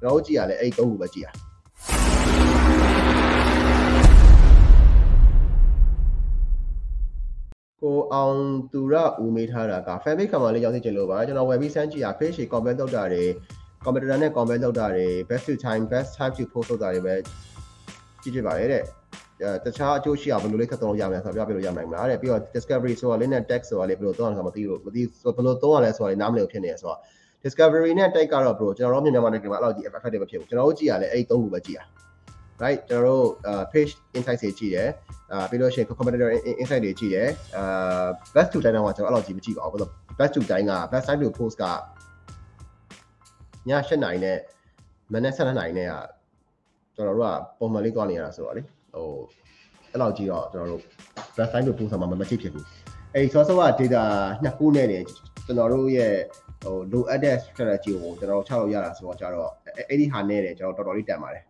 ကျွန်တော်တို့ကြည့်ရလဲအဲ့ဒီ၃ခုပဲကြည့်ရကိုအောင်သူရဦးမေးထားတာက fan page ကမှလေးရောက်သိချင်လို့ပါကျွန်တော် web ပြီးစမ်းကြည့်ရ page ရှေ comment လုပ်တာတွေ commenter နဲ့ comment လုပ်တာတွေ best to time best time to post လုပ်တာတွေပဲကြည့်ကြပါလေတဲ့အဲတခြားအကျိုးရှိအောင်ဘယ်လိုလေးခက်သုံးလို့ရမလဲဆိုတော့ပြပြလို့ရနိုင်မလားတဲ့ပြီးတော့ discovery ဆိုတာလေးနဲ့ text ဆိုတာလေးဘယ်လိုသုံးရလဲဆိုတော့မသိလို့မသိဆိုဘယ်လိုသုံးရလဲဆိုတာလေးနားမလည်ဖြစ်နေရဆိုတော့ discovery နဲ့ tag ကတော့ bro ကျွန်တော်တို့မြန်မာနိုင်ငံမှာအဲ့လိုကြီး effective မဖြစ်ဘူးကျွန်တော်တို့ကြည့်ရလဲအဲ့ဒီသုံးခုပဲကြည့်ရ right ကျွန်တော်တို့ page insight တွေကြည့်တယ်အာပြီးလို့ရှိရင် competitor insight တွေကြည့်တယ်အာ best to time တော့ကျွန်တော်အဲ့လိုကြီးမကြည့်ပါဘူး best to time က best time to post ကည7နိုင်နဲ့မနေ့7နိုင်နဲ့ကကျွန်တော်တို့ကပုံမှန်လေးသွားနေရတာဆိုတော့လေဟိုအဲ့လောက်ကြီးတော့ကျွန်တော်တို့ best time to post မှာမကြည့်ဖြစ်ဘူးအဲ့ဒီ source က data နှစ်ခုနဲ့နေကျွန်တော်တို့ရဲ့ ဟိုလိုအပ်တဲ့ strategy ကိုကျွန်တော်ချလို့ရတာဆိုတော့ကြတော့အဲ့ဒီဟာနဲ့တယ်ကျွန်တော်တော်တော်လေးတန်ပါတယ်